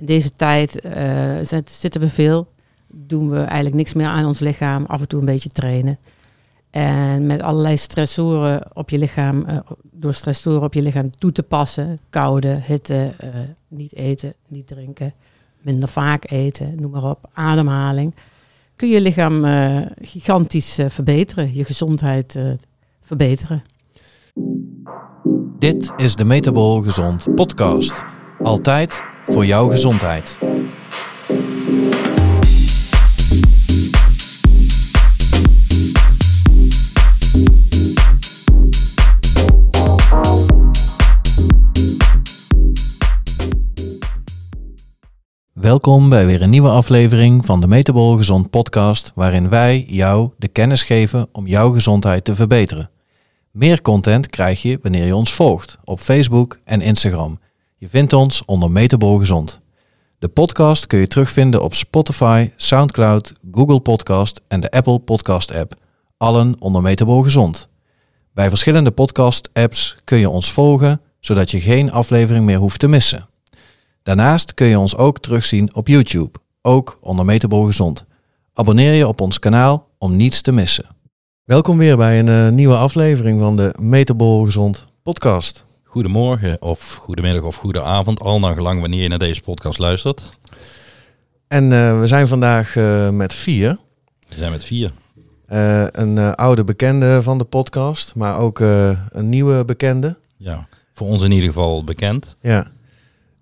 In deze tijd uh, zitten we veel, doen we eigenlijk niks meer aan ons lichaam, af en toe een beetje trainen. En met allerlei stressoren op je lichaam, uh, door stressoren op je lichaam toe te passen, koude, hitte, uh, niet eten, niet drinken, minder vaak eten, noem maar op, ademhaling, kun je lichaam gigantisch verbeteren, je gezondheid verbeteren. Dit is de Metabol Gezond podcast. Altijd voor jouw gezondheid. Welkom bij weer een nieuwe aflevering van de Metabol Gezond podcast, waarin wij jou de kennis geven om jouw gezondheid te verbeteren. Meer content krijg je wanneer je ons volgt op Facebook en Instagram. Je vindt ons onder Metabol Gezond. De podcast kun je terugvinden op Spotify, SoundCloud, Google Podcast en de Apple Podcast app. Allen onder Metabol Gezond. Bij verschillende podcast apps kun je ons volgen, zodat je geen aflevering meer hoeft te missen. Daarnaast kun je ons ook terugzien op YouTube, ook onder Metabol Gezond. Abonneer je op ons kanaal om niets te missen. Welkom weer bij een uh, nieuwe aflevering van de Metabol Gezond podcast. Goedemorgen of goedemiddag of goede avond, al naar gelang wanneer je naar deze podcast luistert. En uh, we zijn vandaag uh, met vier. We zijn met vier. een oude bekende van de podcast, maar ook een nieuwe bekende. Ja, voor ons in ieder geval bekend. Ja.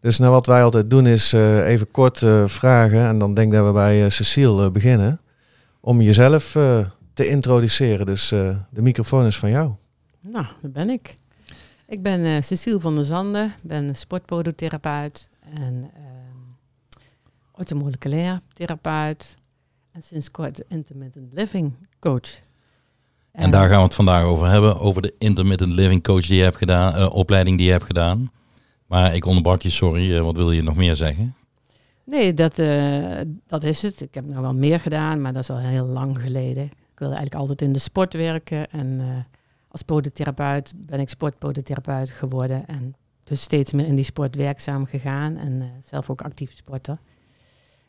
Dus nou wat wij altijd doen is even kort vragen en dan denk dat we bij Cecile beginnen. Om jezelf te introduceren. Dus uh, de microfoon is van jou. Nou, daar ben ik. Ik ben uh, Cecile van der Zanden, ben sportpodotherapeut en uh, orthomoleculair therapeut en sinds kort intermittent living coach. En, en, daar gaan we het vandaag over hebben, over de intermittent living coach die je hebt gedaan, opleiding die je hebt gedaan. Maar ik onderbrak je, sorry, wat wil je nog meer zeggen? Nee, dat, dat is het. Ik heb nog wel meer gedaan, maar dat is al heel lang geleden. Ik wilde eigenlijk altijd in de sport werken. En uh, als podotherapeut ben ik sportpodotherapeut geworden. En dus steeds meer in die sport werkzaam gegaan. En uh, zelf ook actief sporter.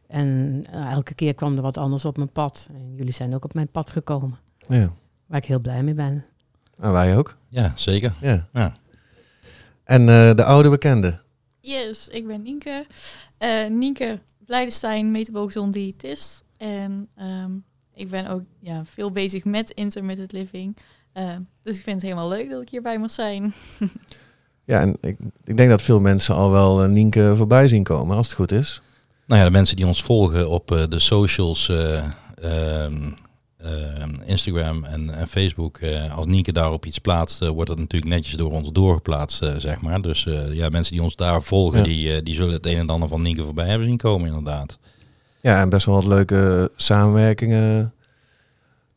En uh, elke keer kwam er wat anders op mijn pad. En jullie zijn ook op mijn pad gekomen. Ja. Waar ik heel blij mee ben. En wij ook. Ja, zeker. Ja. ja. En de oude bekende? Yes, ik ben Nienke. Nienke Blijdestein, metabolisch diëtist. En um, ik ben ook ja, veel bezig met intermittent living. Uh, dus ik vind het helemaal leuk dat ik hierbij mag zijn. ja, en ik, ik denk dat veel mensen al wel uh, Nienke voorbij zien komen, als het goed is. Nou ja, de mensen die ons volgen op uh, de socials, ehm, Instagram en, en Facebook, als Nienke daarop iets plaatst, wordt dat natuurlijk netjes door ons doorgeplaatst, zeg maar. Dus ja, mensen die ons daar volgen, die, die zullen het een en ander van Nienke voorbij hebben zien komen, inderdaad. Ja, en best wel wat leuke samenwerkingen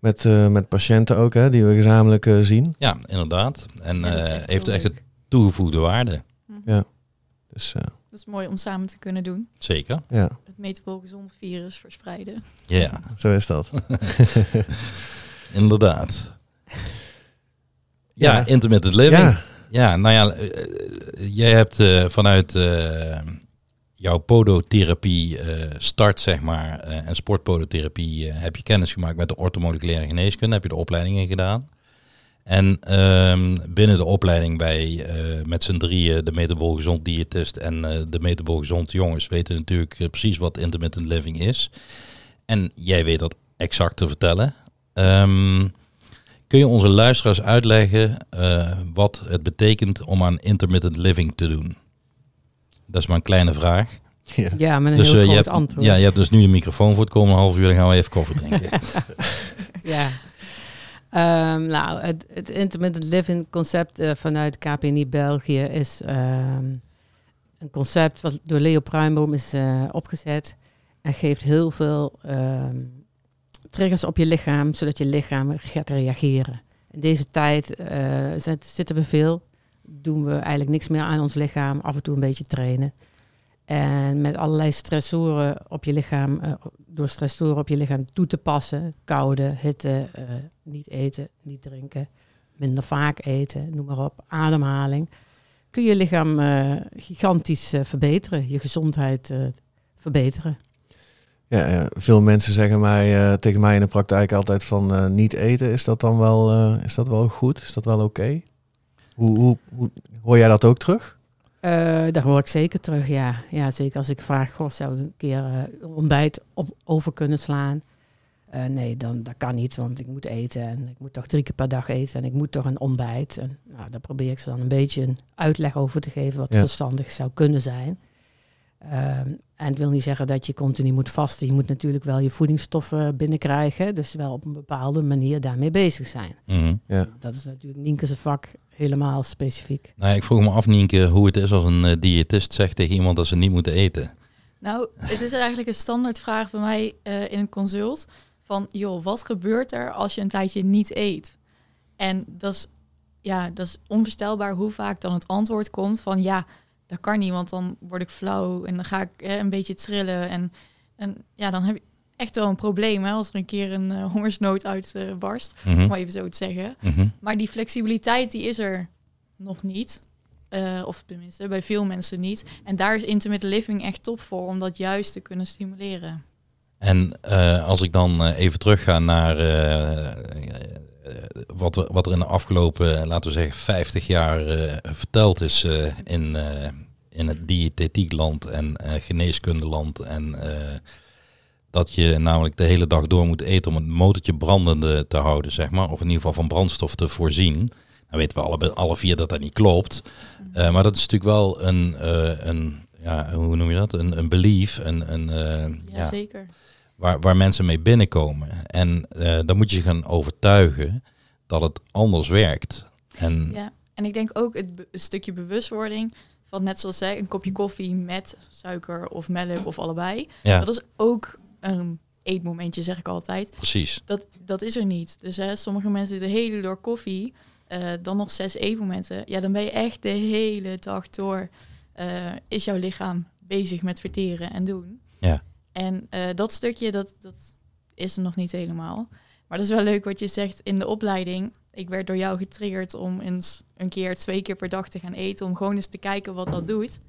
met, uh, met patiënten ook, hè, die we gezamenlijk uh, zien. Ja, inderdaad. En ja, uh, heeft echt een toegevoegde waarde. Mhm. Ja. Dus, dat is mooi om samen te kunnen doen. Zeker. Ja. Het metabol gezond virus verspreiden. Ja. Zo is dat. inderdaad. Ja, ja, intermittent living. Ja. ja, nou ja, jij hebt vanuit jouw podotherapie uh, start, zeg maar, uh, en sportpodotherapie, uh, heb je kennis gemaakt met de orthomoleculaire geneeskunde, heb je de opleidingen gedaan. En um, binnen de opleiding bij met z'n drieën, de metabol gezond diëtist en de metabol gezond jongens, weten natuurlijk precies wat intermittent living is. En jij weet dat exact te vertellen. Um, kun je onze luisteraars uitleggen wat het betekent om aan intermittent living te doen? Dat is maar een kleine vraag. Ja, ja met een dus, heel uh, groot hebt, antwoord. Ja, je hebt dus nu de microfoon voor het komende half uur. Dan gaan we even koffie drinken. ja. Um, nou, het, het, intermittent living concept uh, vanuit KPNI België is um, een concept wat door Leo Pruimboom is uh, opgezet. En geeft heel veel um, triggers op je lichaam, zodat je lichaam gaat reageren. In deze tijd zitten we veel doen we eigenlijk niks meer aan ons lichaam. Af en toe een beetje trainen. En met allerlei stressoren op je lichaam, uh, door stressoren op je lichaam toe te passen. Koude, hitte, uh, niet eten, niet drinken, minder vaak eten, noem maar op. Ademhaling. kun je lichaam gigantisch verbeteren, je gezondheid verbeteren. Ja, veel mensen zeggen mij, tegen mij in de praktijk altijd van niet eten. Is dat dan wel, is dat wel goed? Is dat wel oké? Hoe, hoe, hoe, hoor jij dat ook terug? Uh, daar hoor ik zeker terug, ja. ja. Zeker als ik vraag, goh, zou ik een keer uh, ontbijt op, over kunnen slaan? Uh, nee, dan, dat kan niet, want ik moet eten en ik moet toch drie keer per dag eten en ik moet toch een ontbijt. En nou, daar probeer ik ze dan een beetje een uitleg over te geven wat verstandig zou kunnen zijn. Ehm, en het wil niet zeggen dat je continu moet vasten. Je moet natuurlijk wel je voedingsstoffen binnenkrijgen. Dus wel op een bepaalde manier daarmee bezig zijn. Mhm. ja. Dat is natuurlijk Nienke's vak helemaal specifiek. Nou, ik vroeg me af, Nienke, hoe het is als een uh, diëtist zegt tegen iemand dat ze niet moeten eten. Nou, het is eigenlijk een standaardvraag bij mij uh, in een consult. Van, joh, wat gebeurt er als je een tijdje niet eet? En dat is, ja, dat is onvoorstelbaar hoe vaak dan het antwoord komt van... ja, dat kan niet, want dan word ik flauw en dan ga ik hè, een beetje trillen. En, en ja, dan heb je echt wel een probleem hè, als er een keer een uh, hongersnood uitbarst, uh, mm om even zo te zeggen. Mhm. Maar die flexibiliteit die is er nog niet. Uh, of tenminste, bij veel mensen niet. En daar is intermittent living echt top voor, om dat juist te kunnen stimuleren. En uh, als ik dan even terugga naar wat, we, wat er in de afgelopen, laten we zeggen, 50 jaar verteld is in, in het diëtetiekland en geneeskundeland en dat je namelijk de hele dag door moet eten om het motortje brandende te houden, zeg maar. Of in ieder geval van brandstof te voorzien. Dan weten we alle, alle vier dat dat niet klopt. Uh, maar dat is natuurlijk wel een, uh, een ja, hoe noem je dat? Een, een belief, een, een, uh, ja, ja, zeker. Waar, waar mensen mee binnenkomen. En dan moet je ze gaan overtuigen dat het anders werkt. En, ja, en ik denk ook het stukje bewustwording van net zoals zij, een kopje koffie met suiker of melk of allebei. Ja. Dat is ook een eetmomentje, zeg ik altijd. Precies. Dat, dat is er niet. Dus hè, sommige mensen de hele door koffie, uh, dan nog zes eetmomenten. Ja, dan ben je echt de hele dag door, uh, is jouw lichaam bezig met verteren en doen. Ja. En uh, dat stukje, dat, dat is er nog niet helemaal. Maar dat is wel leuk wat je zegt in de opleiding. Ik werd door jou getriggerd om eens een keer, twee keer per dag te gaan eten. Om gewoon eens te kijken wat dat doet.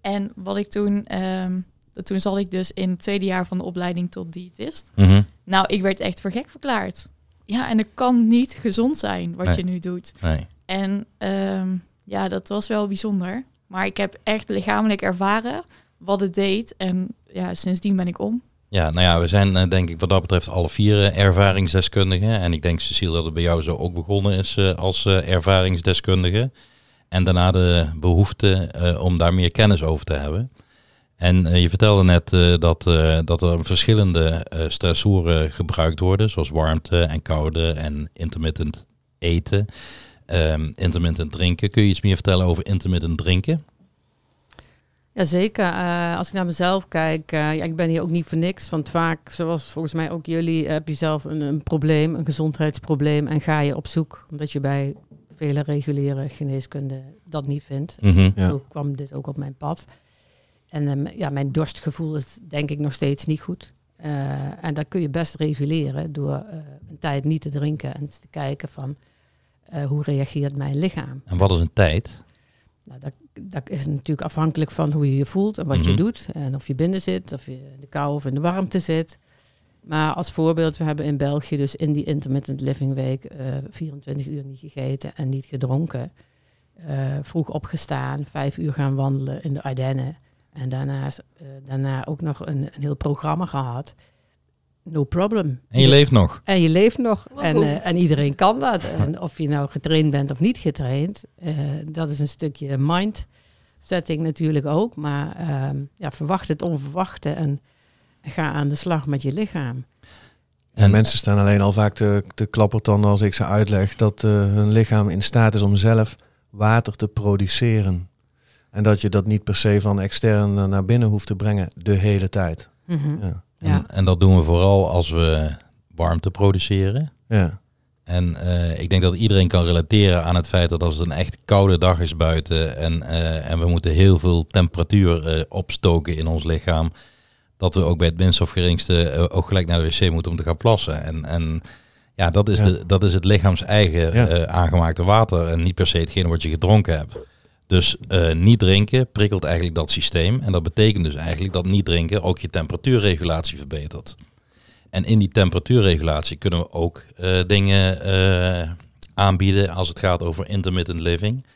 En wat ik toen... Um, toen zat ik dus in het tweede jaar van de opleiding tot diëtist. Mm -hmm. Nou, ik werd echt voor gek verklaard. Ja, en het kan niet gezond zijn wat nee. je nu doet. Nee. En um, ja, dat was wel bijzonder. Maar ik heb echt lichamelijk ervaren wat het deed. En ja, sindsdien ben ik om. Ja, nou ja, we zijn uh, denk ik wat dat betreft alle vier uh, ervaringsdeskundigen. En ik denk, Cecile, dat het bij jou zo ook begonnen is uh, als ervaringsdeskundige. En daarna de behoefte om daar meer kennis over te hebben. En uh, je vertelde net uh, dat, uh, dat er verschillende stressoren gebruikt worden, zoals warmte en koude en intermittent eten, um, intermittent drinken. Kun je iets meer vertellen over intermittent drinken? Jazeker. als ik naar mezelf kijk, ja, ik ben hier ook niet voor niks. Want vaak, zoals volgens mij ook jullie, heb je zelf een, een probleem, een gezondheidsprobleem. En ga je op zoek, omdat je bij vele reguliere geneeskunde dat niet vindt. Mm -hmm. ja. Zo kwam dit ook op mijn pad. En um, ja, mijn dorstgevoel is denk ik nog steeds niet goed. Uh, en dat kun je best reguleren door uh, een tijd niet te drinken en te kijken van uh, hoe reageert mijn lichaam. En wat is een tijd? Nou, dat, dat is natuurlijk afhankelijk van hoe je je voelt en wat Mhm. mm -hmm. je doet. En of je binnen zit, of je in de kou of in de warmte zit. Maar als voorbeeld, we hebben in België dus in die intermittent living week 24 uur niet gegeten en niet gedronken. vroeg opgestaan, vijf uur gaan wandelen in de Ardennen. En daarna, uh, daarna ook nog een, een, heel programma gehad. No problem. En je leeft nog. En je leeft nog. Wow. En, uh, en iedereen kan dat. En of je nou getraind bent of niet getraind, uh, dat is een stukje mind setting natuurlijk ook. Maar ja, verwacht het onverwachte en ga aan de slag met je lichaam. En mensen staan alleen al vaak te, te klappertanden als ik ze uitleg dat uh, hun lichaam in staat is om zelf water te produceren. En dat je dat niet per se van extern naar binnen hoeft te brengen de hele tijd. Mm -hmm. ja. En, ja. en, dat doen we vooral als we warmte produceren. Ja. En uh, ik denk dat iedereen kan relateren aan het feit dat als het een echt koude dag is buiten en, uh, en we moeten heel veel temperatuur uh, opstoken in ons lichaam, dat we ook bij het minst of geringste ook gelijk naar de wc moeten om te gaan plassen. En, en ja, dat is, ja. De, dat is het lichaams eigen ja. aangemaakte water en niet per se hetgene wat je gedronken hebt. Dus uh, niet drinken prikkelt eigenlijk dat systeem. En dat betekent dus eigenlijk dat niet drinken ook je temperatuurregulatie verbetert. En in die temperatuurregulatie kunnen we ook uh, dingen uh, aanbieden als het gaat over intermittent living.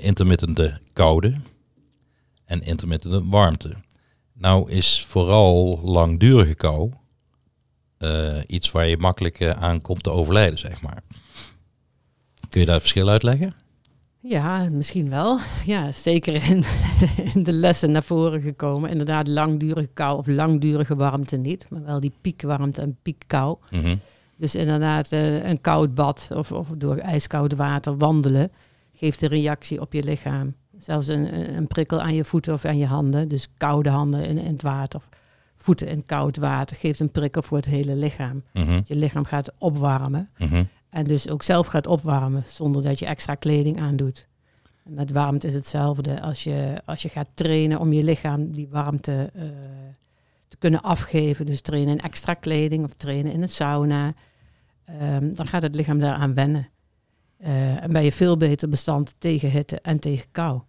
intermittente koude en intermittente warmte. Nou is vooral langdurige kou iets waar je makkelijk aan komt te overlijden, zeg maar. Kun je daar het verschil uitleggen? Ja, misschien wel. Ja, zeker in, in, de lessen naar voren gekomen. Inderdaad, langdurige kou of langdurige warmte niet, maar wel die piekwarmte en piekkou. Mm Dus inderdaad, uh, een koud bad of, of door ijskoud water wandelen geeft een reactie op je lichaam. Zelfs een, een prikkel aan je voeten of aan je handen. Dus koude handen in, in het water. Of voeten in koud water geeft een prikkel voor het hele lichaam. Mhm. Je lichaam gaat opwarmen. Mhm. En dus ook zelf gaat opwarmen zonder dat je extra kleding aandoet. En met warmte is hetzelfde. Als je, als je gaat trainen om je lichaam die warmte uh, te kunnen afgeven. Dus trainen in extra kleding of trainen in een sauna. Um, dan gaat het lichaam daaraan wennen. Uh, en ben je veel beter bestand tegen hitte en tegen kou.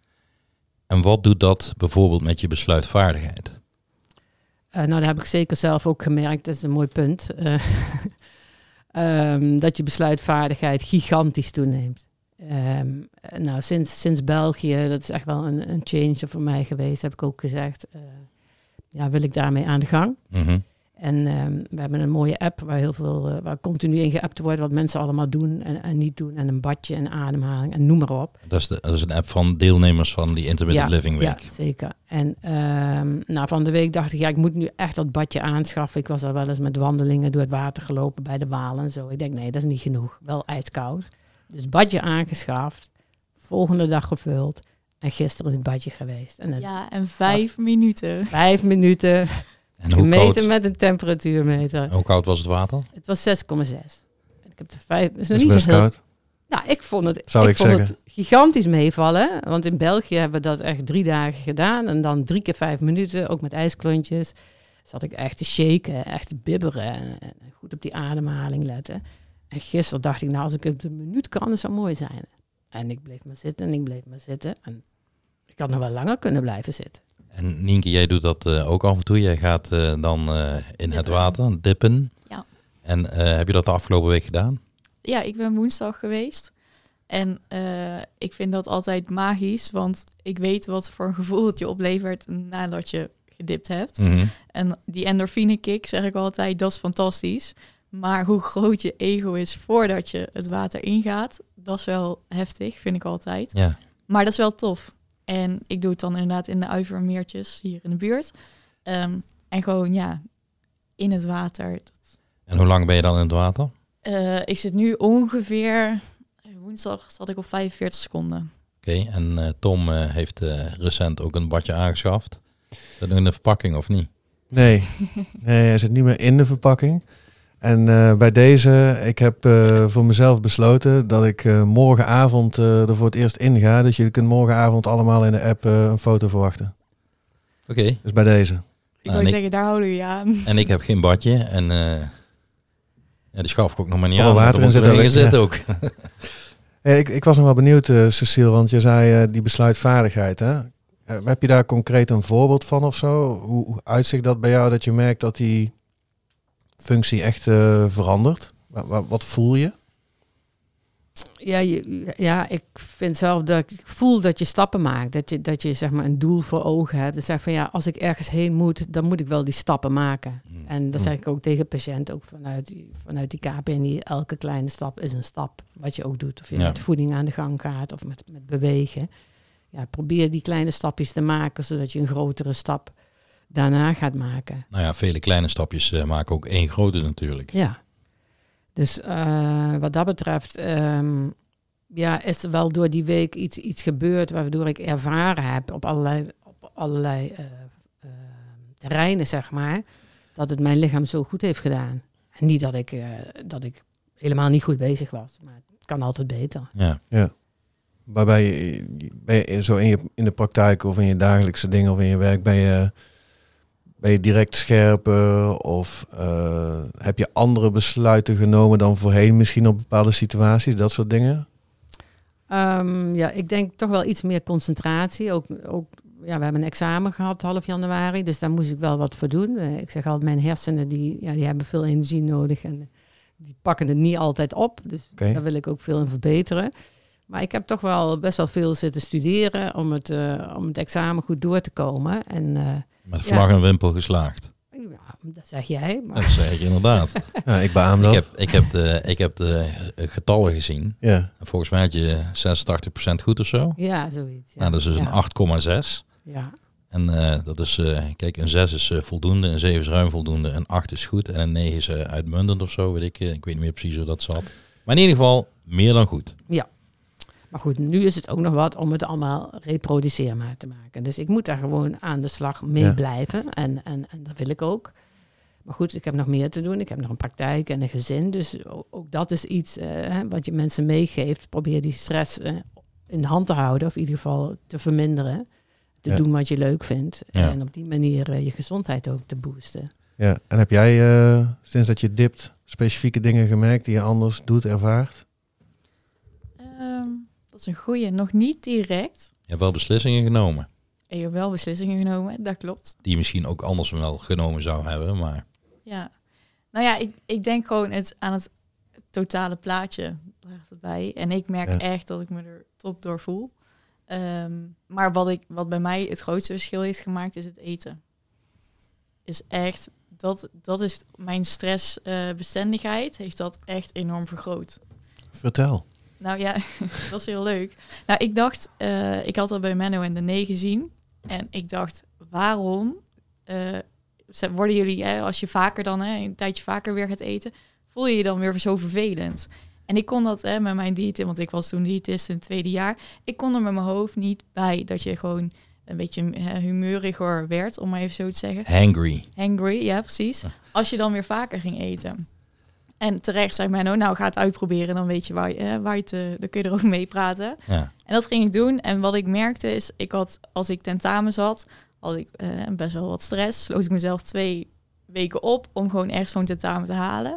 En wat doet dat bijvoorbeeld met je besluitvaardigheid? Uh, nou, dat heb ik zeker zelf ook gemerkt. Dat is een mooi punt. Um, dat je besluitvaardigheid gigantisch toeneemt. Um, nou, sinds, sinds België, dat is echt wel een, een change voor mij geweest, heb ik ook gezegd. Uh, ja, wil ik daarmee aan de gang? -hmm. En um, we hebben een mooie app waar heel veel, uh, waar continu in geappt wordt wat mensen allemaal doen en, en, niet doen. En een badje en ademhaling en noem maar op. Dat is, de, dat is een app van deelnemers van die Intermittent Living Week. Ja, zeker. En um, nou, van de week dacht ik, ja, ik moet nu echt dat badje aanschaffen. Ik was al wel eens met wandelingen door het water gelopen bij de Walen en zo. Ik denk, nee, dat is niet genoeg. Wel ijskoud. Dus badje aangeschaft, volgende dag gevuld. En gisteren in het badje geweest. En ja, en vijf minuten. Vijf minuten. En Gemeten met een temperatuurmeter. Hoe koud was het water? Het was 6,6. Ik heb de vijf. Is, is niet best zo koud. Nou, ik vond het, Zou ik, ik vond zeggen. het gigantisch meevallen. Want in België hebben we dat echt drie dagen gedaan. En dan drie keer vijf minuten, ook met ijsklontjes. Zat ik echt te shaken, echt te bibberen. En, goed op die ademhaling letten. En gisteren dacht ik, nou, als ik het een minuut kan, dat zou mooi zijn. En ik bleef maar zitten en ik bleef maar zitten. En ik had nog wel langer kunnen blijven zitten. En Nienke, jij doet dat uh, ook af en toe. Jij gaat uh, dan uh, in het water dippen. Ja. En heb je dat de afgelopen week gedaan? Ja, ik ben woensdag geweest. En ik vind dat altijd magisch, want ik weet wat voor een gevoel het je oplevert nadat je gedipt hebt. Mm -hmm. En die endorfine kick, zeg ik altijd, dat is fantastisch. Maar hoe groot je ego is voordat je het water ingaat, dat is wel heftig, vind ik altijd. Ja. Maar dat is wel tof. En ik doe het dan inderdaad in de Uivermeertjes hier in de buurt. Ehm, en gewoon ja, in het water. En hoe lang ben je dan in het water? Uh, ik zit nu ongeveer, woensdag zat ik op 45 seconden. Oké, en uh, Tom uh, heeft recent ook een badje aangeschaft. Dat in de verpakking of niet? Nee, nee, hij zit niet meer in de verpakking. En uh, bij deze, ik heb uh, voor mezelf besloten dat ik uh, morgenavond er voor het eerst in ga. Dus je kunt morgenavond allemaal in de app een foto verwachten. Oké. Okay. Dus bij deze. Ik nou, zeggen, daar houden we je aan. En ik heb geen badje en ja, die schaf ik ook nog maar niet oh, aan. water in zit, zit ook. hey, ik, ik was nog wel benieuwd, Cecile, want je zei die besluitvaardigheid. Hè? heb je daar concreet een voorbeeld van of zo? Hoe, hoe uitzicht dat bij jou dat je merkt dat die functie echt uh, verandert? Wat, wat, voel je? Ja, je, ja, ik vind zelf dat ik voel dat je stappen maakt. Dat je, dat je zeg maar een doel voor ogen hebt. Dat zeg van ja, als ik ergens heen moet, dan moet ik wel die stappen maken. Hmm. En dat zeg ik ook tegen patiënten, ook vanuit, vanuit die KPNI. Elke kleine stap is een stap, wat je ook doet. Of je met voeding aan de gang gaat of met, met bewegen. Ja, probeer die kleine stapjes te maken, zodat je een grotere stap daarna gaat maken. Nou ja, vele kleine stapjes uh, maken ook één grote natuurlijk. Ja. Dus uh, wat dat betreft, um, ja, is er wel door die week iets, iets gebeurd waardoor ik ervaren heb op allerlei, op allerlei uh, terreinen, zeg maar, dat het mijn lichaam zo goed heeft gedaan. En niet dat ik, dat ik helemaal niet goed bezig was, maar het kan altijd beter. Ja. ja. Waarbij je, ben je zo in, je, in de praktijk of in je dagelijkse dingen of in je werk ben je ben je direct scherper of uh, heb je andere besluiten genomen dan voorheen misschien op bepaalde situaties, dat soort dingen? Ehm, ja, ik denk toch wel iets meer concentratie. Ook, ook, ja, we hebben een examen gehad half januari, dus daar moest ik wel wat voor doen. Eh, ik zeg altijd, mijn hersenen die, ja, die hebben veel energie nodig en die pakken het niet altijd op. Dus daar wil ik ook veel in verbeteren. Maar ik heb toch wel best wel veel zitten studeren om het, uh, om het examen goed door te komen. En, Met vlag en wimpel geslaagd. Ja, dat zeg jij. Maar... Dat zeg ik inderdaad. ja, ik beaam dat. Ik heb, ik heb, de, ik heb de getallen gezien. Ja. En volgens mij had je 86% goed of zo. Ja, zoiets. Ja. Nou, dat is dus ja. een 8,6. Ja. En uh, dat is, uh, kijk, een 6 is uh, voldoende, een 7 is ruim voldoende, een 8 is goed en een 9 is uitmuntend of zo, weet ik. Ik weet niet meer precies hoe dat zat. Maar in ieder geval meer dan goed. Ja. Maar goed, nu is het ook nog wat om het allemaal reproduceerbaar te maken. Dus ik moet daar gewoon aan de slag mee ja. blijven. En, en, en dat wil ik ook. Maar goed, ik heb nog meer te doen. Ik heb nog een praktijk en een gezin. Dus ook, ook dat is iets uh, wat je mensen meegeeft. Probeer die stress uh, in de hand te houden. Of in ieder geval te verminderen. Te ja. doen wat je leuk vindt. Ja. En op die manier uh, je gezondheid ook te boosten. Ja, en heb jij sinds dat je dipt specifieke dingen gemerkt die je anders doet, ervaart? Dat is een goeie. Nog niet direct. Je hebt wel beslissingen genomen. Ik heb wel beslissingen genomen, dat klopt. Die je misschien ook anders wel genomen zou hebben, maar... Ja. Nou ja, ik, ik denk gewoon het, aan het totale plaatje draagt het bij. En ik merk ja. echt dat ik me er top door voel. Um, maar wat, ik, wat bij mij het grootste verschil heeft gemaakt, is het eten. Is echt, dat, dat is mijn stressbestendigheid, heeft dat echt enorm vergroot. Vertel. Nou ja, dat is heel leuk. Nou, ik dacht, uh, ik had al bij Menno en de 9 gezien. En ik dacht, waarom uh, worden jullie, hè, als je vaker dan, hè, een tijdje vaker weer gaat eten, voel je je dan weer zo vervelend? En ik kon dat hè, met mijn diëtist, want ik was toen diëtist in het tweede jaar. Ik kon er met mijn hoofd niet bij dat je gewoon een beetje humeuriger werd, om maar even zo te zeggen. Hangry. Hangry, ja precies. Als je dan weer vaker ging eten. En terecht zei Menno, nou ga het uitproberen, dan weet je waar je, eh, waar je te, dan kun je erover meepraten. Ja. En dat ging ik doen. En wat ik merkte is, ik had, als ik tentamen zat, had ik eh, best wel wat stress. Sloot ik mezelf twee weken op om gewoon ergens zo'n tentamen te halen.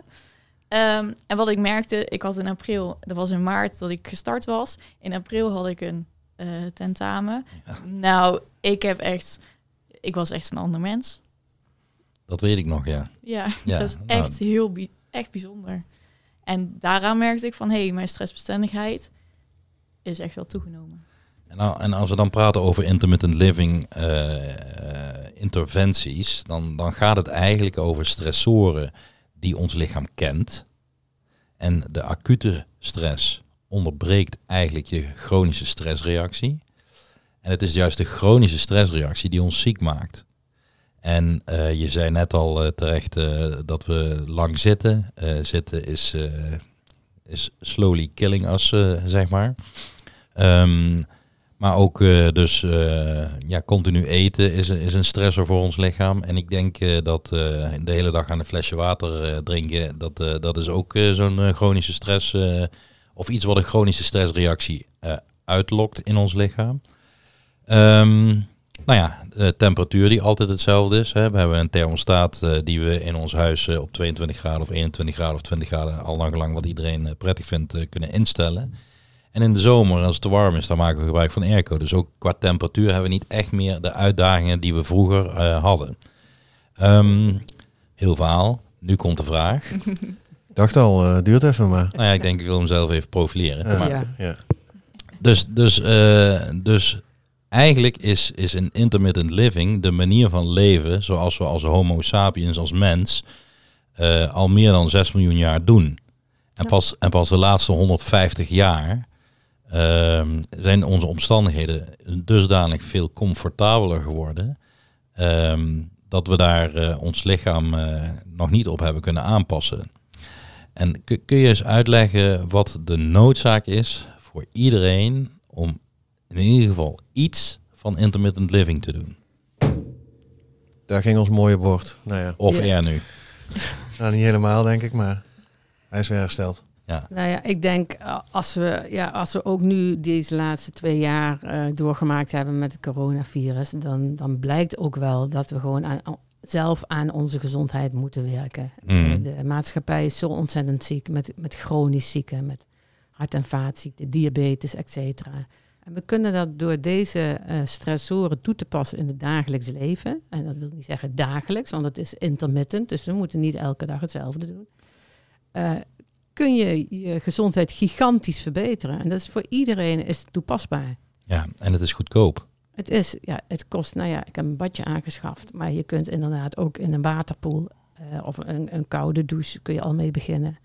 Um, en wat ik merkte, ik had in april, dat was in maart dat ik gestart was. In april had ik een uh, tentamen. Ja. Nou, ik heb echt, ik was echt een ander mens. Dat weet ik nog, ja. Ja, ja. dat is echt nou. heel echt bijzonder. En daaraan merkte ik van, hé, hey, mijn stressbestendigheid is echt wel toegenomen. En, nou, en als we dan praten over intermittent living uh, interventies, dan, dan gaat het eigenlijk over stressoren die ons lichaam kent. En de acute stress onderbreekt eigenlijk je chronische stressreactie. En het is juist de chronische stressreactie die ons ziek maakt. En uh, je zei net al uh, terecht uh, dat we lang zitten. zitten is, is slowly killing us, zeg maar. Um, maar ook dus ja, continu eten is, is een stressor voor ons lichaam. En ik denk dat de hele dag aan een flesje water drinken, dat, dat is ook zo'n chronische stress. of iets wat een chronische stressreactie uitlokt in ons lichaam. Um, nou ja, de temperatuur die altijd hetzelfde is. Hè. We hebben een thermostaat uh, die we in ons huis uh, op 22 graden of 21 graden of 20 graden, al lang gelang wat iedereen uh, prettig vindt, kunnen instellen. En in de zomer, als het te warm is, dan maken we gebruik van airco. Dus ook qua temperatuur hebben we niet echt meer de uitdagingen die we vroeger hadden. Um, heel verhaal. Nu komt de vraag. Ik dacht al, duurt even maar. Nou ja, ik denk ik wil hem zelf even profileren. maar, ja. ja. Dus, dus, dus eigenlijk is, is een intermittent living de manier van leven zoals we als homo sapiens, als mens, uh, al meer dan 6 miljoen jaar doen. En, ja. pas, en pas de laatste 150 jaar uh, zijn onze omstandigheden dusdanig veel comfortabeler geworden. Uh, dat we daar uh, ons lichaam nog niet op hebben kunnen aanpassen. En kun je eens uitleggen wat de noodzaak is voor iedereen om in ieder geval iets van intermittent living te doen. Daar ging ons mooie bord. Nou ja. Of ja. er nu. nou, niet helemaal denk ik, maar hij is weer hersteld. Ja. Nou ja, ik denk als we, ja, als we ook nu deze laatste twee jaar uh, doorgemaakt hebben met het coronavirus, dan, dan blijkt ook wel dat we gewoon aan, zelf aan onze gezondheid moeten werken. Mm. De maatschappij is zo ontzettend ziek met, met chronisch zieken, met hart- en vaatziekten, diabetes, et cetera. En we kunnen dat door deze uh, stressoren toe te passen in het dagelijks leven. En dat wil niet zeggen dagelijks, want het is intermittent. Dus we moeten niet elke dag hetzelfde doen. Uh, kun je je gezondheid gigantisch verbeteren. En dat is voor iedereen is toepasbaar. Ja, en het is goedkoop. Het is, ja, het kost, nou ja, ik heb een badje aangeschaft. Maar je kunt inderdaad ook in een waterpoel uh, of een, een, koude douche kun je al mee beginnen.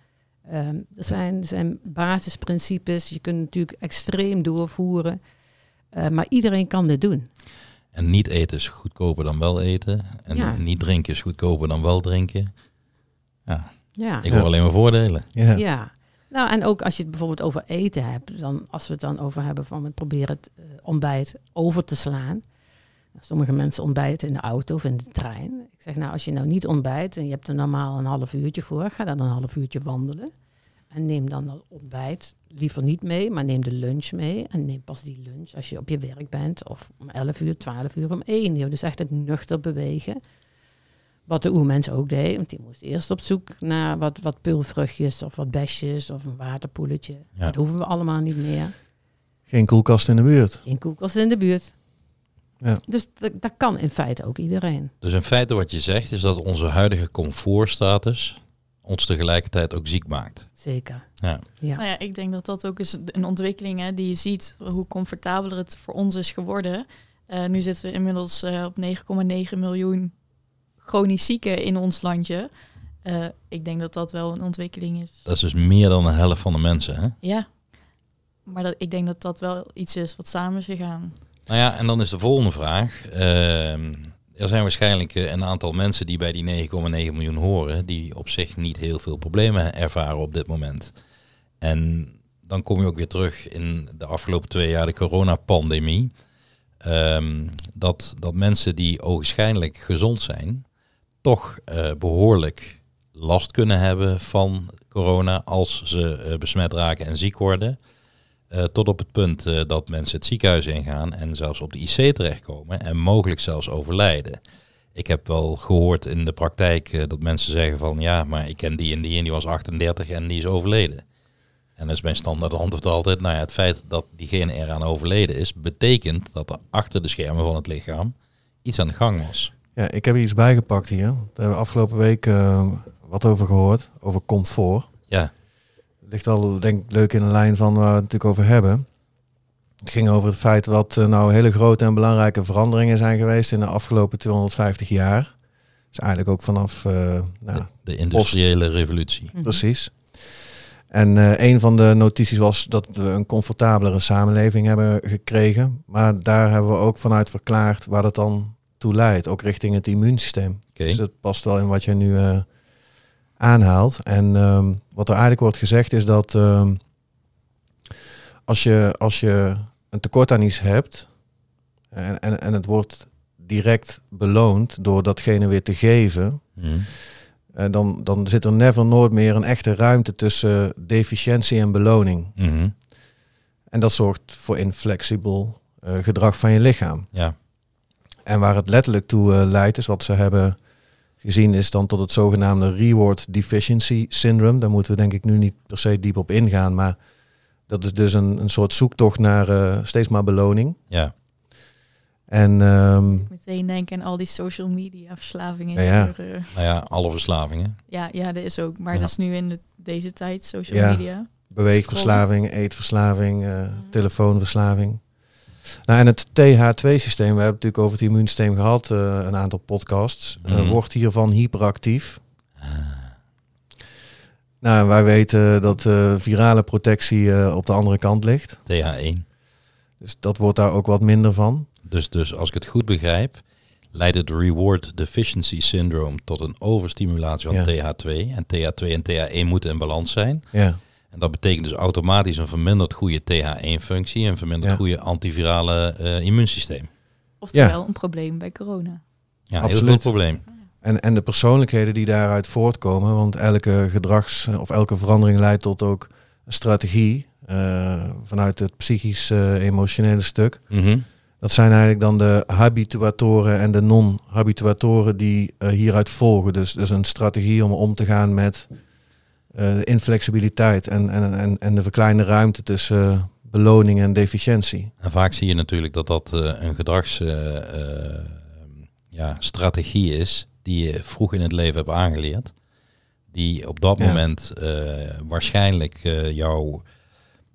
Um, er, zijn, er zijn basisprincipes. Je kunt natuurlijk extreem doorvoeren. Uh, maar iedereen kan dit doen. En niet eten is goedkoper dan wel eten. En ja. niet drinken is goedkoper dan wel drinken. Ja, ja. ik hoor alleen maar voordelen. Ja. ja. Nou, en ook als je het bijvoorbeeld over eten hebt, dan als we het dan over hebben van we proberen het uh, ontbijt over te slaan. Sommige mensen ontbijten in de auto of in de trein. Ik zeg nou, als je nou niet ontbijt en je hebt er normaal een half uurtje voor, ga dan een half uurtje wandelen. En neem dan dat ontbijt liever niet mee, maar neem de lunch mee. En neem pas die lunch als je op je werk bent. Of om 11 uur, 12 uur, om 1 uur. Dus echt het nuchter bewegen. Wat de oermens ook deed. Want die moest eerst op zoek naar wat, wat pulvruchtjes of wat besjes of een waterpoeletje. Ja. Dat hoeven we allemaal niet meer. Geen koelkast in de buurt. Geen koelkast in de buurt. Ja. Dus dat kan in feite ook iedereen. Dus in feite wat je zegt is dat onze huidige comfortstatus ons tegelijkertijd ook ziek maakt. Zeker. Ja. ja. Nou ja, ik denk dat dat ook is een ontwikkeling hè, die je ziet hoe comfortabeler het voor ons is geworden. Uh, nu zitten we inmiddels uh, op 9,9 miljoen chronisch zieken in ons landje. Uh, ik denk dat dat wel een ontwikkeling is. Dat is dus meer dan een helft van de mensen, hè? Ja. Maar dat, ik denk dat dat wel iets is wat samen is gegaan. Nou ja, en dan is de volgende vraag. Uh, er zijn waarschijnlijk eh, een aantal mensen die bij die 9,9 miljoen horen, die op zich niet heel veel problemen ervaren op dit moment. En dan kom je ook weer terug in de afgelopen twee jaar de coronapandemie. Um, dat, dat mensen die ogenschijnlijk gezond zijn, toch uh, behoorlijk last kunnen hebben van corona als ze uh, besmet raken en ziek worden. Uh, tot op het punt uh, dat mensen het ziekenhuis ingaan en zelfs op de IC terechtkomen en mogelijk zelfs overlijden. Ik heb wel gehoord in de praktijk uh, dat mensen zeggen van ja, maar ik ken die en die en die was 38 en die is overleden. En dat is mijn standaard antwoord altijd, nou ja, het feit dat diegene eraan overleden is, betekent dat er achter de schermen van het lichaam iets aan de gang was. Ja, ik heb iets bijgepakt hier. Daar hebben we afgelopen week wat over gehoord, over comfort. Ja ligt al denk ik leuk in de lijn van waar we het natuurlijk over hebben. Het ging over het feit wat uh, nou hele grote en belangrijke veranderingen zijn geweest in de afgelopen 250 jaar. Dus eigenlijk ook vanaf uh, nou, de, de, industriële revolutie. Mhm. Precies. En uh, een van de notities was dat we een comfortabelere samenleving hebben gekregen. Maar daar hebben we ook vanuit verklaard waar dat dan toe leidt. Ook richting het immuunsysteem. Okay. Dus dat past wel in wat je nu aanhaalt. En um, wat er eigenlijk wordt gezegd is dat um, als, je, als je een tekort aan iets hebt en, en, en het wordt direct beloond door datgene weer te geven, mm. dan, dan zit er never nooit meer een echte ruimte tussen deficiëntie en beloning. Mm En dat zorgt voor inflexibel uh, gedrag van je lichaam. Ja. En waar het letterlijk toe uh, leidt, is wat ze hebben gezien is dan tot het zogenaamde reward deficiency syndrome. Daar moeten we denk ik nu niet per se diep op ingaan, maar dat is dus een, een soort zoektocht naar uh, steeds maar beloning. Ja. En um, meteen denken aan al die social media verslavingen. Ja, ja. Uh, nou ja, alle verslavingen. Ja, ja, dat is ook. Maar ja. dat is nu in de, deze tijd social ja. media. Beweegverslaving, eetverslaving, uh, telefoonverslaving. Nou, en het TH2-systeem, we hebben natuurlijk over het immuunsysteem gehad, uh, een aantal podcasts, mm. uh, wordt hiervan hyperactief. Ah. Nou, wij weten dat uh, virale protectie op de andere kant ligt. TH1. Dus dat wordt daar ook wat minder van. Dus, dus als ik het goed begrijp, leidt het Reward Deficiency Syndrome tot een overstimulatie van ja. TH2. En TH2 en TH1 moeten in balans zijn. Ja. En dat betekent dus automatisch een verminderd goede TH1-functie en verminderd goede antivirale uh, immuunsysteem. Oftewel ja. een probleem bij corona. Ja, een Absoluut. heel groot probleem. En, en de persoonlijkheden die daaruit voortkomen, want elke gedrags- of elke verandering leidt tot ook een strategie uh, vanuit het psychisch-emotionele stuk. Mm -hmm. Dat zijn eigenlijk dan de habituatoren en de non-habituatoren die uh, hieruit volgen. Dus, dus een strategie om om te gaan met de inflexibiliteit en, en, en, en de verkleinde ruimte tussen beloning en deficiëntie. En vaak zie je natuurlijk dat dat een gedragsstrategie ja, is die je vroeg in het leven hebt aangeleerd. Die op dat moment waarschijnlijk jou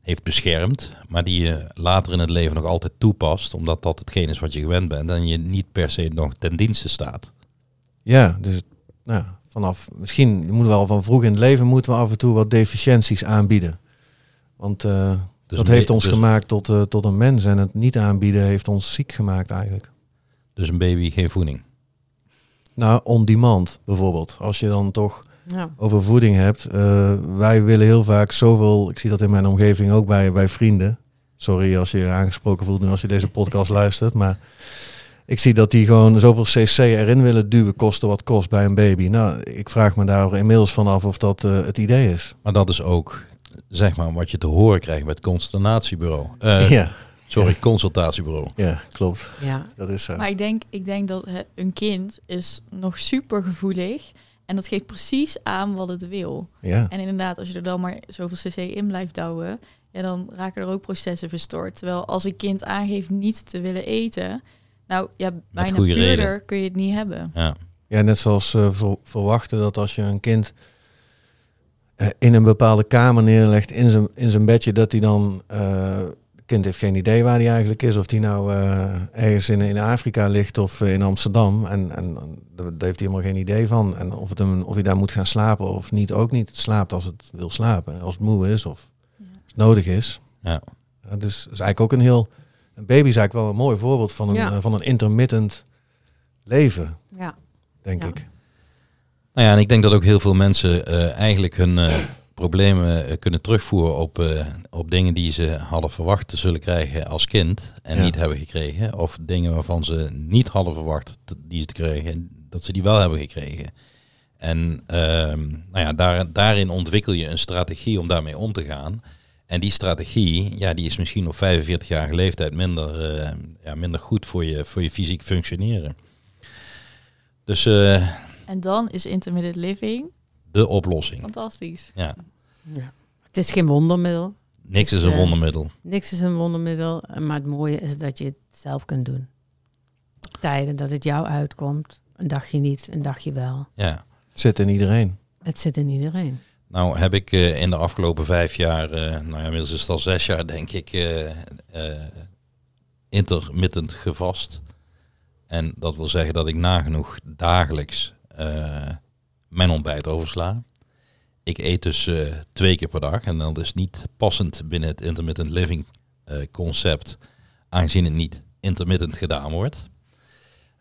heeft beschermd, maar die je later in het leven nog altijd toepast, omdat dat hetgeen is wat je gewend bent en je niet per se nog ten dienste staat. Ja, dus nou, vanaf misschien moeten we al van vroeg in het leven moeten we af en toe wat deficiënties aanbieden. Want uh, dat heeft ons dus- gemaakt tot, uh, tot een mens en het niet aanbieden heeft ons ziek gemaakt eigenlijk. Dus een baby geen voeding? Nou, on demand bijvoorbeeld. Als je dan toch ja. over voeding hebt. Uh, wij willen heel vaak zoveel, ik zie dat in mijn omgeving ook bij, bij vrienden. Sorry als je je aangesproken voelt en als je deze podcast luistert. Maar ik zie dat die gewoon zoveel cc erin willen duwen, kosten wat kost bij een baby. Nou, ik vraag me daar inmiddels vanaf of dat uh, het idee is. Maar dat is ook, zeg maar, wat je te horen krijgt bij het consultatiebureau. Uh, ja. Sorry, consultatiebureau. Ja, klopt. Ja. Dat is zo. Maar ik denk, ik denk dat een kind is nog super gevoelig en dat geeft precies aan wat het wil. Ja. En inderdaad, als je er dan maar zoveel cc in blijft douwen, ja, dan raken er ook processen verstoord. Terwijl als een kind aangeeft niet te willen eten, nou ja, bijna puurder kun je het niet hebben. Ja, ja net zoals uh, verwachten dat als je een kind uh, in een bepaalde kamer neerlegt, in zijn, in zijn bedje, dat hij dan uh, kind heeft geen idee waar hij eigenlijk is. Of hij nou uh, ergens in, in Afrika ligt of in Amsterdam. En, en daar heeft hij helemaal geen idee van. En of, het hem, of hij daar moet gaan slapen of niet, ook niet. Het slaapt als het wil slapen. Als het moe is of ja. als het nodig is. Ja. dus is eigenlijk ook een heel... Een baby is eigenlijk wel een mooi voorbeeld van een, ja. van een intermittent leven. Ja. Denk ik. Nou ja, en ik denk dat ook heel veel mensen uh, eigenlijk hun... Uh, problemen eh, kunnen terugvoeren op, uh, op dingen die ze hadden verwacht te zullen krijgen als kind en niet hebben gekregen. Of dingen waarvan ze niet hadden verwacht die ze te krijgen, dat ze die wel hebben gekregen. En uh, nou ja, daar, daarin ontwikkel je een strategie om daarmee om te gaan. En die strategie, ja, die is misschien op 45-jarige leeftijd minder, uh, ja, minder goed voor je, voor je fysiek functioneren. Dus, en dan is intermittent living de oplossing. Fantastisch. Ja. ja. Het is geen wondermiddel. Niks is een uh, wondermiddel. Niks is een wondermiddel. Maar het mooie is dat je het zelf kunt doen. Tijden dat het jou uitkomt. Een dagje niet, een dagje wel. Ja. Het zit in iedereen. Het zit in iedereen. Nou heb ik uh, in de afgelopen vijf jaar, uh, nou ja, inmiddels is het al zes jaar denk ik, intermittent gevast. En dat wil zeggen dat ik nagenoeg dagelijks mijn ontbijt oversla. Ik eet dus uh, twee keer per dag en dat is niet passend binnen het intermittent living uh, concept, aangezien het niet intermittent gedaan wordt.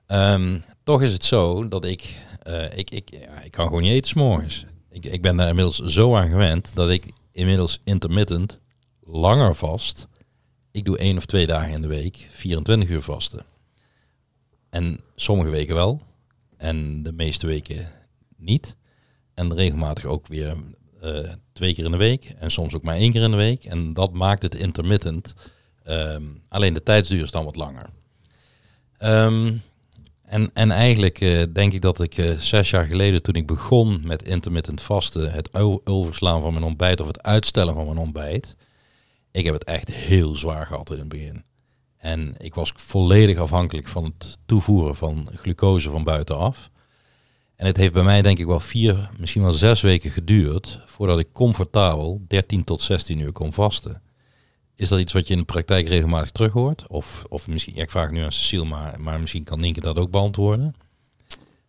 Um, toch is het zo dat ik, uh, ik, ik, ik kan gewoon niet eten s'morgens. Ik, ik ben daar inmiddels zo aan gewend dat ik inmiddels intermittent langer vast. Ik doe één of twee dagen in de week 24 uur vasten. En sommige weken wel. En de meeste weken niet. En regelmatig ook weer uh, twee keer in de week en soms ook maar één keer in de week. En dat maakt het intermittent. Um, alleen de tijdsduur is dan wat langer. Um, en, en eigenlijk uh, denk ik dat ik uh, zes jaar geleden, toen ik begon met intermittent vasten, het overslaan van mijn ontbijt of het uitstellen van mijn ontbijt, ik heb het echt heel zwaar gehad in het begin. En ik was volledig afhankelijk van het toevoeren van glucose van buitenaf. En het heeft bij mij denk ik wel vier, misschien wel zes weken geduurd voordat ik comfortabel 13 tot 16 uur kon vasten. Is dat iets wat je in de praktijk regelmatig terug hoort? Of, of misschien, ik vraag nu aan Cecile, maar, maar misschien kan Nienke dat ook beantwoorden.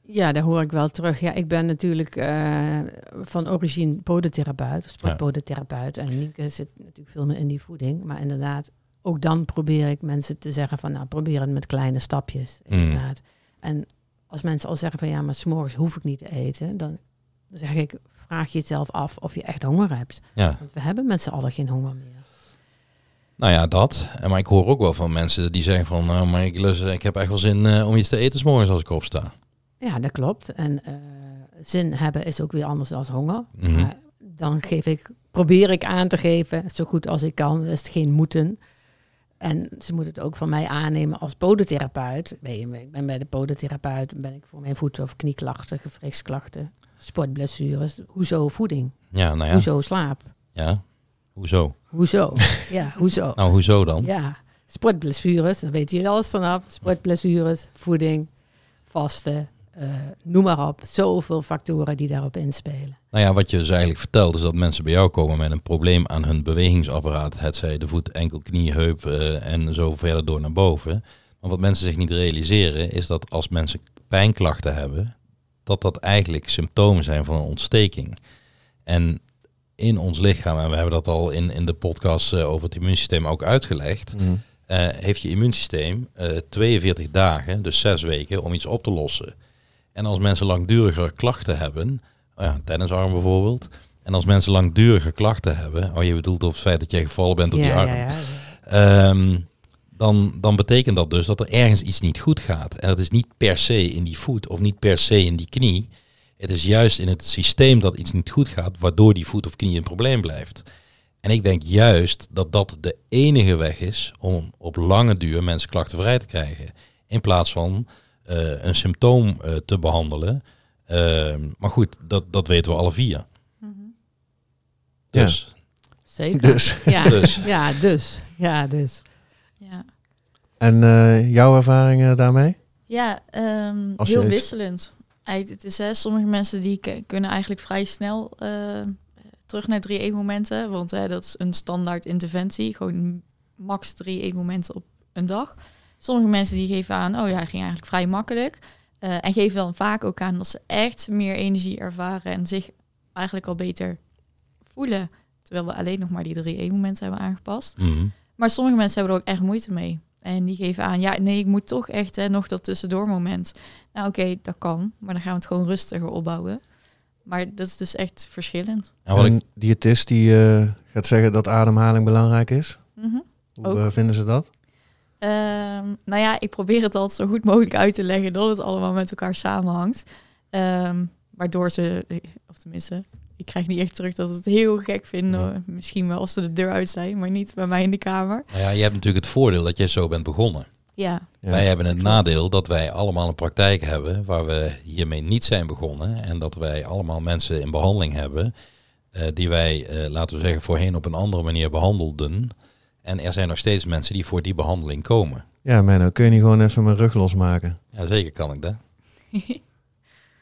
Ja, daar hoor ik wel terug. Ja, ik ben natuurlijk uh, van origine podotherapeut, sportpodotherapeut. En Nienke zit natuurlijk veel meer in die voeding. Maar inderdaad, ook dan probeer ik mensen te zeggen van, nou, probeer het met kleine stapjes. Mm. Inderdaad. En als mensen al zeggen van ja, maar s'morgens hoef ik niet te eten, dan, dan zeg ik, vraag je jezelf af of je echt honger hebt. Ja. Want we hebben met z'n allen geen honger meer. Nou ja, dat. Maar ik hoor ook wel van mensen die zeggen van, nou, maar ik, ik heb echt wel zin uh, om iets te eten s'morgens als ik opsta. Ja, dat klopt. En uh, zin hebben is ook weer anders dan honger. Mm -hmm. dan geef ik, probeer ik aan te geven, zo goed als ik kan. Dat is geen moeten. En ze moeten het ook van mij aannemen als podotherapeut. Ik ben bij de podotherapeut, ben ik voor mijn voeten- of knieklachten, gewrichtsklachten, sportblessures. Hoezo voeding? Ja, nou ja. Hoezo slaap? Ja, hoezo? Hoezo? ja, hoezo? Nou, hoezo dan? Ja, sportblessures, daar weet je alles vanaf. Sportblessures, voeding, vasten, uh, noem maar op. Zoveel factoren die daarop inspelen. Nou ja, wat je dus eigenlijk vertelt is dat mensen bij jou komen met een probleem aan hun bewegingsapparaat. Het zij de voet, enkel, knie, heup uh, en zo verder door naar boven. Maar wat mensen zich niet realiseren is dat als mensen pijnklachten hebben, dat dat eigenlijk symptomen zijn van een ontsteking. En in ons lichaam, en we hebben dat al in, in de podcast uh, over het immuunsysteem ook uitgelegd, mm. uh, heeft je immuunsysteem uh, 42 dagen, dus zes weken, om iets op te lossen. En als mensen langdurige klachten hebben, ja, tennisarm bijvoorbeeld, en als mensen langdurige klachten hebben, oh je bedoelt op het feit dat jij gevallen bent op ja, die arm, ja, ja. Um, dan, dan betekent dat dus dat er ergens iets niet goed gaat. En dat is niet per se in die voet of niet per se in die knie. Het is juist in het systeem dat iets niet goed gaat, waardoor die voet of knie een probleem blijft. En ik denk juist dat dat de enige weg is om op lange duur mensen klachtenvrij te krijgen. In plaats van uh, een symptoom uh, te behandelen. Uh, maar goed, dat, dat weten we alle vier. Mm -hmm. Dus. Ja. Zeker. Dus. Ja, Dus. ja, dus. Ja, dus. Ja, En eh, jouw ervaringen daarmee? ja ehm, heel iets- wisselend. Het is hè, sommige mensen die kunnen eigenlijk vrij snel eh, terug naar 3 momenten, want hè, dat is een standaard interventie, gewoon max 3 momenten op een dag. Sommige mensen die geven aan, oh ja, ging eigenlijk vrij makkelijk. Eh, en geven dan vaak ook aan dat ze echt meer energie ervaren en zich eigenlijk al beter voelen. Terwijl we alleen nog maar die 3 momenten hebben aangepast. Mhm. Maar sommige mensen hebben er ook echt moeite mee. En die geven aan, ja, nee, ik moet toch echt hè, nog dat tussendoor moment. Nou oké, dat kan. Maar dan gaan we het gewoon rustiger opbouwen. Maar dat is dus echt verschillend. En een diëtist die eh, gaat zeggen dat ademhaling belangrijk is. Mhm. Hoe Ook. eh, vinden ze dat? Ehm, nou ja, ik probeer het altijd zo goed mogelijk uit te leggen dat het allemaal met elkaar samenhangt. Ehm, waardoor ze, of tenminste, ik krijg niet echt terug dat ze het heel gek vinden. Ja. Misschien wel als ze de deur uit zijn, maar niet bij mij in de kamer. nou ja, je hebt natuurlijk het voordeel dat jij zo bent begonnen. Ja, Ja. wij hebben het nadeel dat wij allemaal een praktijk hebben waar we hiermee niet zijn begonnen. En dat wij allemaal mensen in behandeling hebben eh, die wij, eh, laten we zeggen, voorheen op een andere manier behandelden. En er zijn nog steeds mensen die voor die behandeling komen. Ja, Menno, kun je niet gewoon even mijn rug losmaken? Ja, zeker kan ik dat.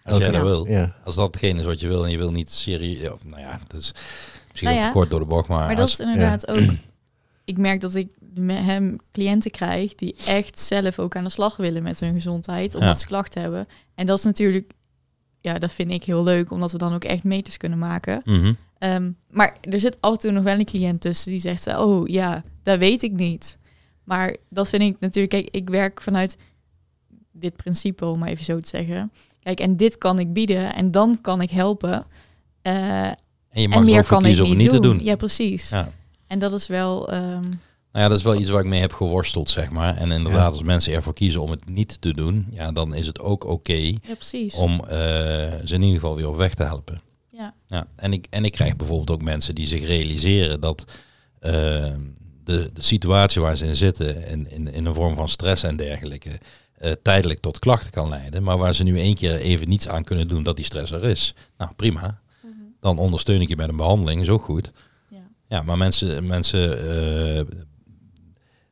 Als jij dat Ja. wil. Ja. Als dat hetgeen is wat je wil en je wil niet serieus... of, Nou ja, dat is misschien Nou ja, kort door de bocht, maar... Maar dat is inderdaad ook. Ik merk dat ik met hem cliënten krijg die echt zelf ook aan de slag willen met hun gezondheid, omdat Ja. ze klachten hebben. En dat is natuurlijk, ja, dat vind ik heel leuk, omdat we dan ook echt meters kunnen maken. Mhm. Ehm, maar er zit af en toe nog wel een cliënt tussen die zegt, oh ja, dat weet ik niet. Maar dat vind ik natuurlijk, kijk, ik werk vanuit dit principe, om maar even zo te zeggen. Kijk, en dit kan ik bieden en dan kan ik helpen. Eh, En je mag en er meer ook voor kan ik kiezen om niet het niet doen. te doen. Ja, precies. Ja. En dat is wel. ehm, Nou ja, dat is wel iets waar ik mee heb geworsteld, zeg maar. En inderdaad, als mensen ervoor kiezen om het niet te doen, ja, dan is het ook oké ja, om eh, ze in ieder geval weer op weg te helpen. Ja. Ja, en, ik, en ik krijg bijvoorbeeld ook mensen die zich realiseren dat eh, de, de situatie waar ze in zitten, in, in, in een vorm van stress en dergelijke, eh, tijdelijk tot klachten kan leiden. Maar waar ze nu één keer even niets aan kunnen doen dat die stress er is. Nou, prima. Dan ondersteun ik je met een behandeling, is ook goed. Ja. Ja, maar mensen, mensen eh,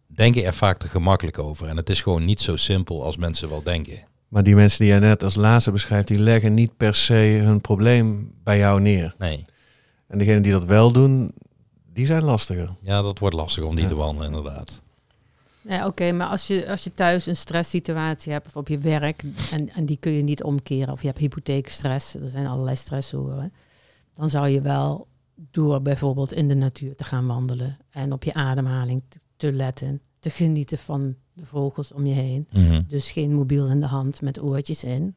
denken er vaak te gemakkelijk over. En het is gewoon niet zo simpel als mensen wel denken. Maar die mensen die jij net als laatste beschrijft, die leggen niet per se hun probleem bij jou neer. Nee, En degenen die dat wel doen, die zijn lastiger. ja, dat wordt lastig om die Ja. te behandelen, inderdaad. Ja, oké, maar als je, als je thuis een stresssituatie hebt of op je werk en, en die kun je niet omkeren, of je hebt hypotheekstress, er zijn allerlei stressoren, dan zou je wel door bijvoorbeeld in de natuur te gaan wandelen en op je ademhaling te, te letten, te genieten van de vogels om je heen. Mhm. Dus geen mobiel in de hand met oortjes in,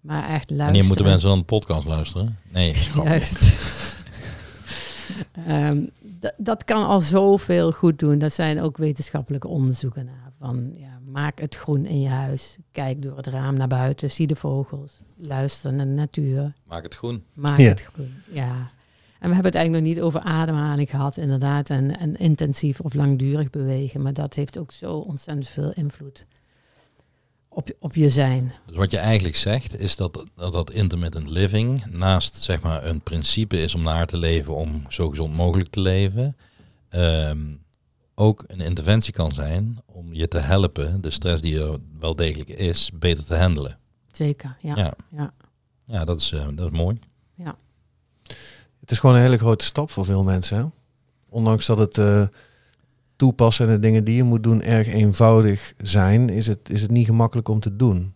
maar echt luisteren. Wanneer moeten mensen dan een podcast luisteren? Nee. Juist. D- dat kan al zoveel goed doen. Dat zijn ook wetenschappelijke onderzoeken naar. Van, ja, maak het groen in je huis. Kijk door het raam naar buiten. Zie de vogels. Luister naar de natuur. Maak het groen. Maak Ja. het groen. Ja. En we hebben het eigenlijk nog niet over ademhaling gehad, inderdaad. En, en intensief of langdurig bewegen. Maar dat heeft ook zo ontzettend veel invloed op, op je zijn. Dus wat je eigenlijk zegt is dat, dat dat intermittent living naast zeg maar een principe is om naar te leven om zo gezond mogelijk te leven, ehm, ook een interventie kan zijn om je te helpen de stress die er wel degelijk is beter te handelen. Zeker, ja. Ja, ja. ja dat, is, uh, dat is mooi. Ja. Het is gewoon een hele grote stap voor veel mensen. Hè? Ondanks dat het uh, toepassen en de dingen die je moet doen erg eenvoudig zijn, is het, is het niet gemakkelijk om te doen.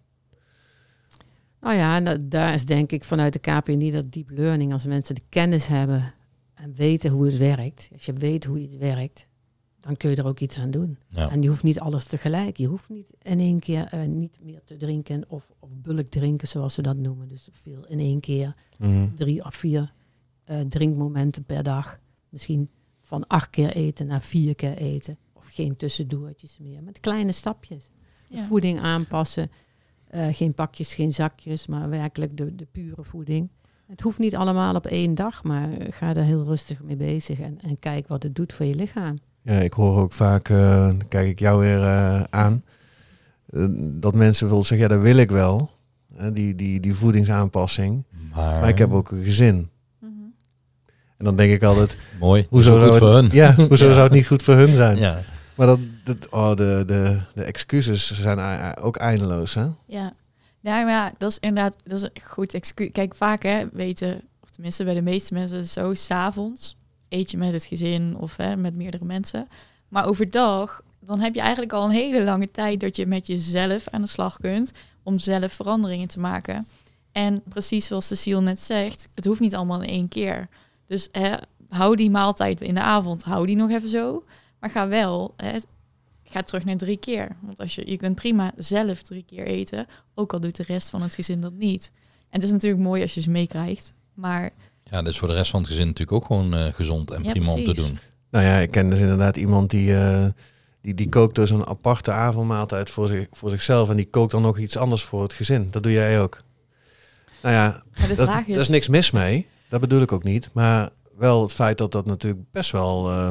Nou ja, dat, daar is denk ik vanuit de KPNI dat deep learning, als mensen de kennis hebben en weten hoe het werkt. Als je weet hoe iets werkt, dan kun je er ook iets aan doen. Ja. En je hoeft niet alles tegelijk. Je hoeft niet in één keer uh, niet meer te drinken of, of bulk drinken, zoals ze dat noemen. Dus veel in één keer, Mhm. drie of vier uh, drinkmomenten per dag. Misschien van acht keer eten naar vier keer eten. Of geen tussendoortjes meer. Met kleine stapjes. Ja. voeding aanpassen. Uh, geen pakjes, geen zakjes, maar werkelijk de, de pure voeding. Het hoeft niet allemaal op één dag, maar ga er heel rustig mee bezig en, en kijk wat het doet voor je lichaam. Ja, ik hoor ook vaak, uh, dan kijk ik jou weer uh, aan, uh, dat mensen willen zeggen, ja, dat wil ik wel, die, die, die voedingsaanpassing, Maar, maar ik heb ook een gezin. En dan denk ik altijd, mooi, hoezo goed zou voor het, hun. Ja, hoezo Ja. zou het niet goed voor hun zijn? Ja. Maar dat, dat, oh, de, de, de excuses zijn ook eindeloos, hè? Ja. Ja, maar ja, dat is inderdaad dat is een goed excuus. Kijk, vaak hè, weten, of tenminste bij de meeste mensen, het zo s'avonds eet je met het gezin of hè, met meerdere mensen. Maar overdag, dan heb je eigenlijk al een hele lange tijd dat je met jezelf aan de slag kunt om zelf veranderingen te maken. En precies zoals Cecile net zegt, het hoeft niet allemaal in één keer. Dus hè, hou die maaltijd in de avond, hou die nog even zo. Maar ga wel, hè, ga terug naar drie keer. Want als je, je kunt prima zelf drie keer eten, ook al doet de rest van het gezin dat niet. En het is natuurlijk mooi als je ze meekrijgt, maar ja, dat is voor de rest van het gezin natuurlijk ook gewoon uh, gezond en Ja, prima om te doen. Nou ja, ik ken dus inderdaad iemand die, uh, die, die kookt dus een aparte avondmaaltijd voor, zich, voor zichzelf. En die kookt dan nog iets anders voor het gezin. Dat doe jij ook. Nou ja, dat, daar is niks mis mee. Dat bedoel ik ook niet. Maar wel het feit dat dat natuurlijk best wel... Uh,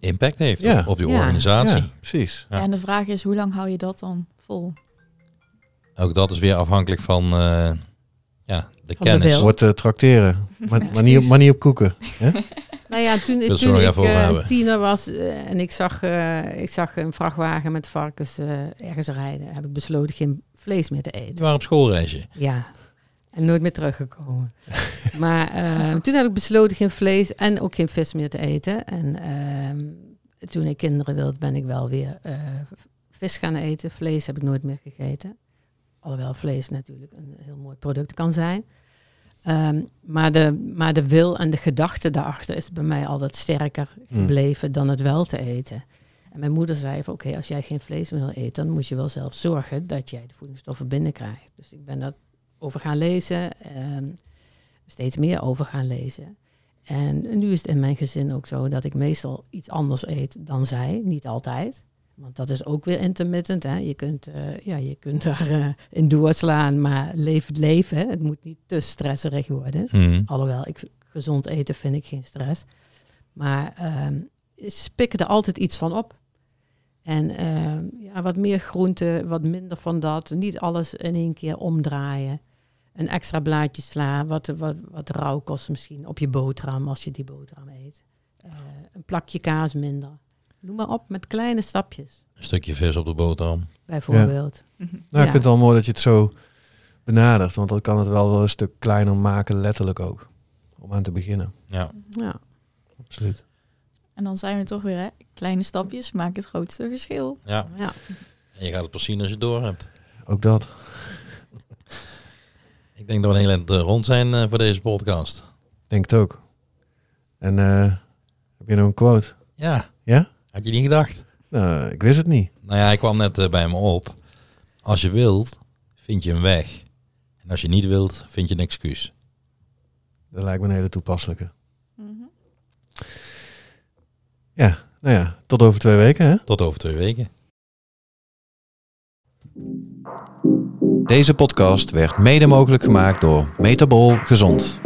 Impact heeft Ja. op, op je Ja. organisatie. ja, precies. Ja. ja, en de vraag is, hoe lang hou je dat dan vol? Ook dat is weer afhankelijk van uh, ja, de Van de kennis. wil. Wordt uh, trakteren. Maar, maar, niet, op- maar niet op koeken. Hè? Nou ja, toen, toen ik uh, hebben. tiener was uh, en ik zag, uh, ik zag een vrachtwagen met varkens uh, ergens rijden, heb ik besloten geen vlees meer te eten. waren op schoolreisje. Ja, en nooit meer teruggekomen. maar uh, toen heb ik besloten geen vlees en ook geen vis meer te eten. En uh, toen ik kinderen wilde, ben ik wel weer uh, vis gaan eten. Vlees heb ik nooit meer gegeten. Alhoewel vlees natuurlijk een heel mooi product kan zijn. Um, maar, de, maar de wil en de gedachte daarachter is bij mij altijd sterker gebleven mm. dan het wel te eten. En mijn moeder zei van oké, okay, als jij geen vlees meer wil eten, dan moet je wel zelf zorgen dat jij de voedingsstoffen binnenkrijgt. Dus ik ben dat over gaan lezen, um, steeds meer over gaan lezen. En nu is het in mijn gezin ook zo dat ik meestal iets anders eet dan zij, niet altijd. Want dat is ook weer intermittent. Hè? Je, kunt, uh, ja, je kunt daarin uh, doorslaan, maar leef het leven. Hè? Het moet niet te stresserig worden. Mm. Alhoewel, ik, gezond eten vind ik geen stress. Maar uh, ze pikken er altijd iets van op. En ja, wat meer groente, wat minder van dat. Niet alles in één keer omdraaien. Een extra blaadje sla, wat, wat, wat rauwkost misschien op je boterham als je die boterham eet. Uh, een plakje kaas minder. Noem maar op, met kleine stapjes. Een stukje vis op de boterham. Bijvoorbeeld. Ja. Nou, ja. ik vind het wel mooi dat je het zo benadert. Want dat kan het wel, wel een stuk kleiner maken, letterlijk ook. Om aan te beginnen. Ja. ja. Absoluut. En dan zijn we toch weer, hè? kleine stapjes maken het grootste verschil. Ja. ja. En je gaat het pas zien als je het door hebt. Ook dat. Ik denk dat we een heel eind rond zijn uh, voor deze podcast. Denk het ook. En uh, heb je nog een quote? Ja. Ja? Had je niet gedacht? Nou, ik wist het niet. Nou ja, hij kwam net uh, bij me op. Als je wilt, vind je een weg. En als je niet wilt, vind je een excuus. Dat lijkt me een hele toepasselijke. Mm -hmm. Ja, nou ja, tot over twee weken hè? Tot over twee weken. Deze podcast werd mede mogelijk gemaakt door Metabol Gezond.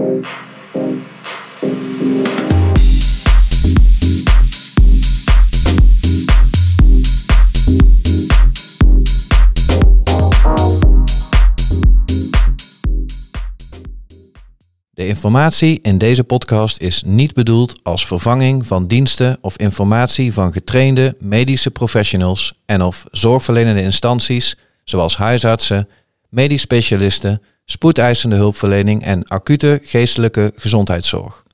De informatie in deze podcast is niet bedoeld als vervanging van diensten of informatie van getrainde medische professionals en of zorgverlenende instanties zoals huisartsen medisch specialisten, spoedeisende hulpverlening en acute geestelijke gezondheidszorg.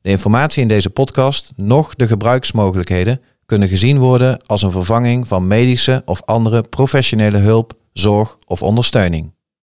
De informatie in deze podcast, nog de gebruiksmogelijkheden, kunnen gezien worden als een vervanging van medische of andere professionele hulp, zorg of ondersteuning.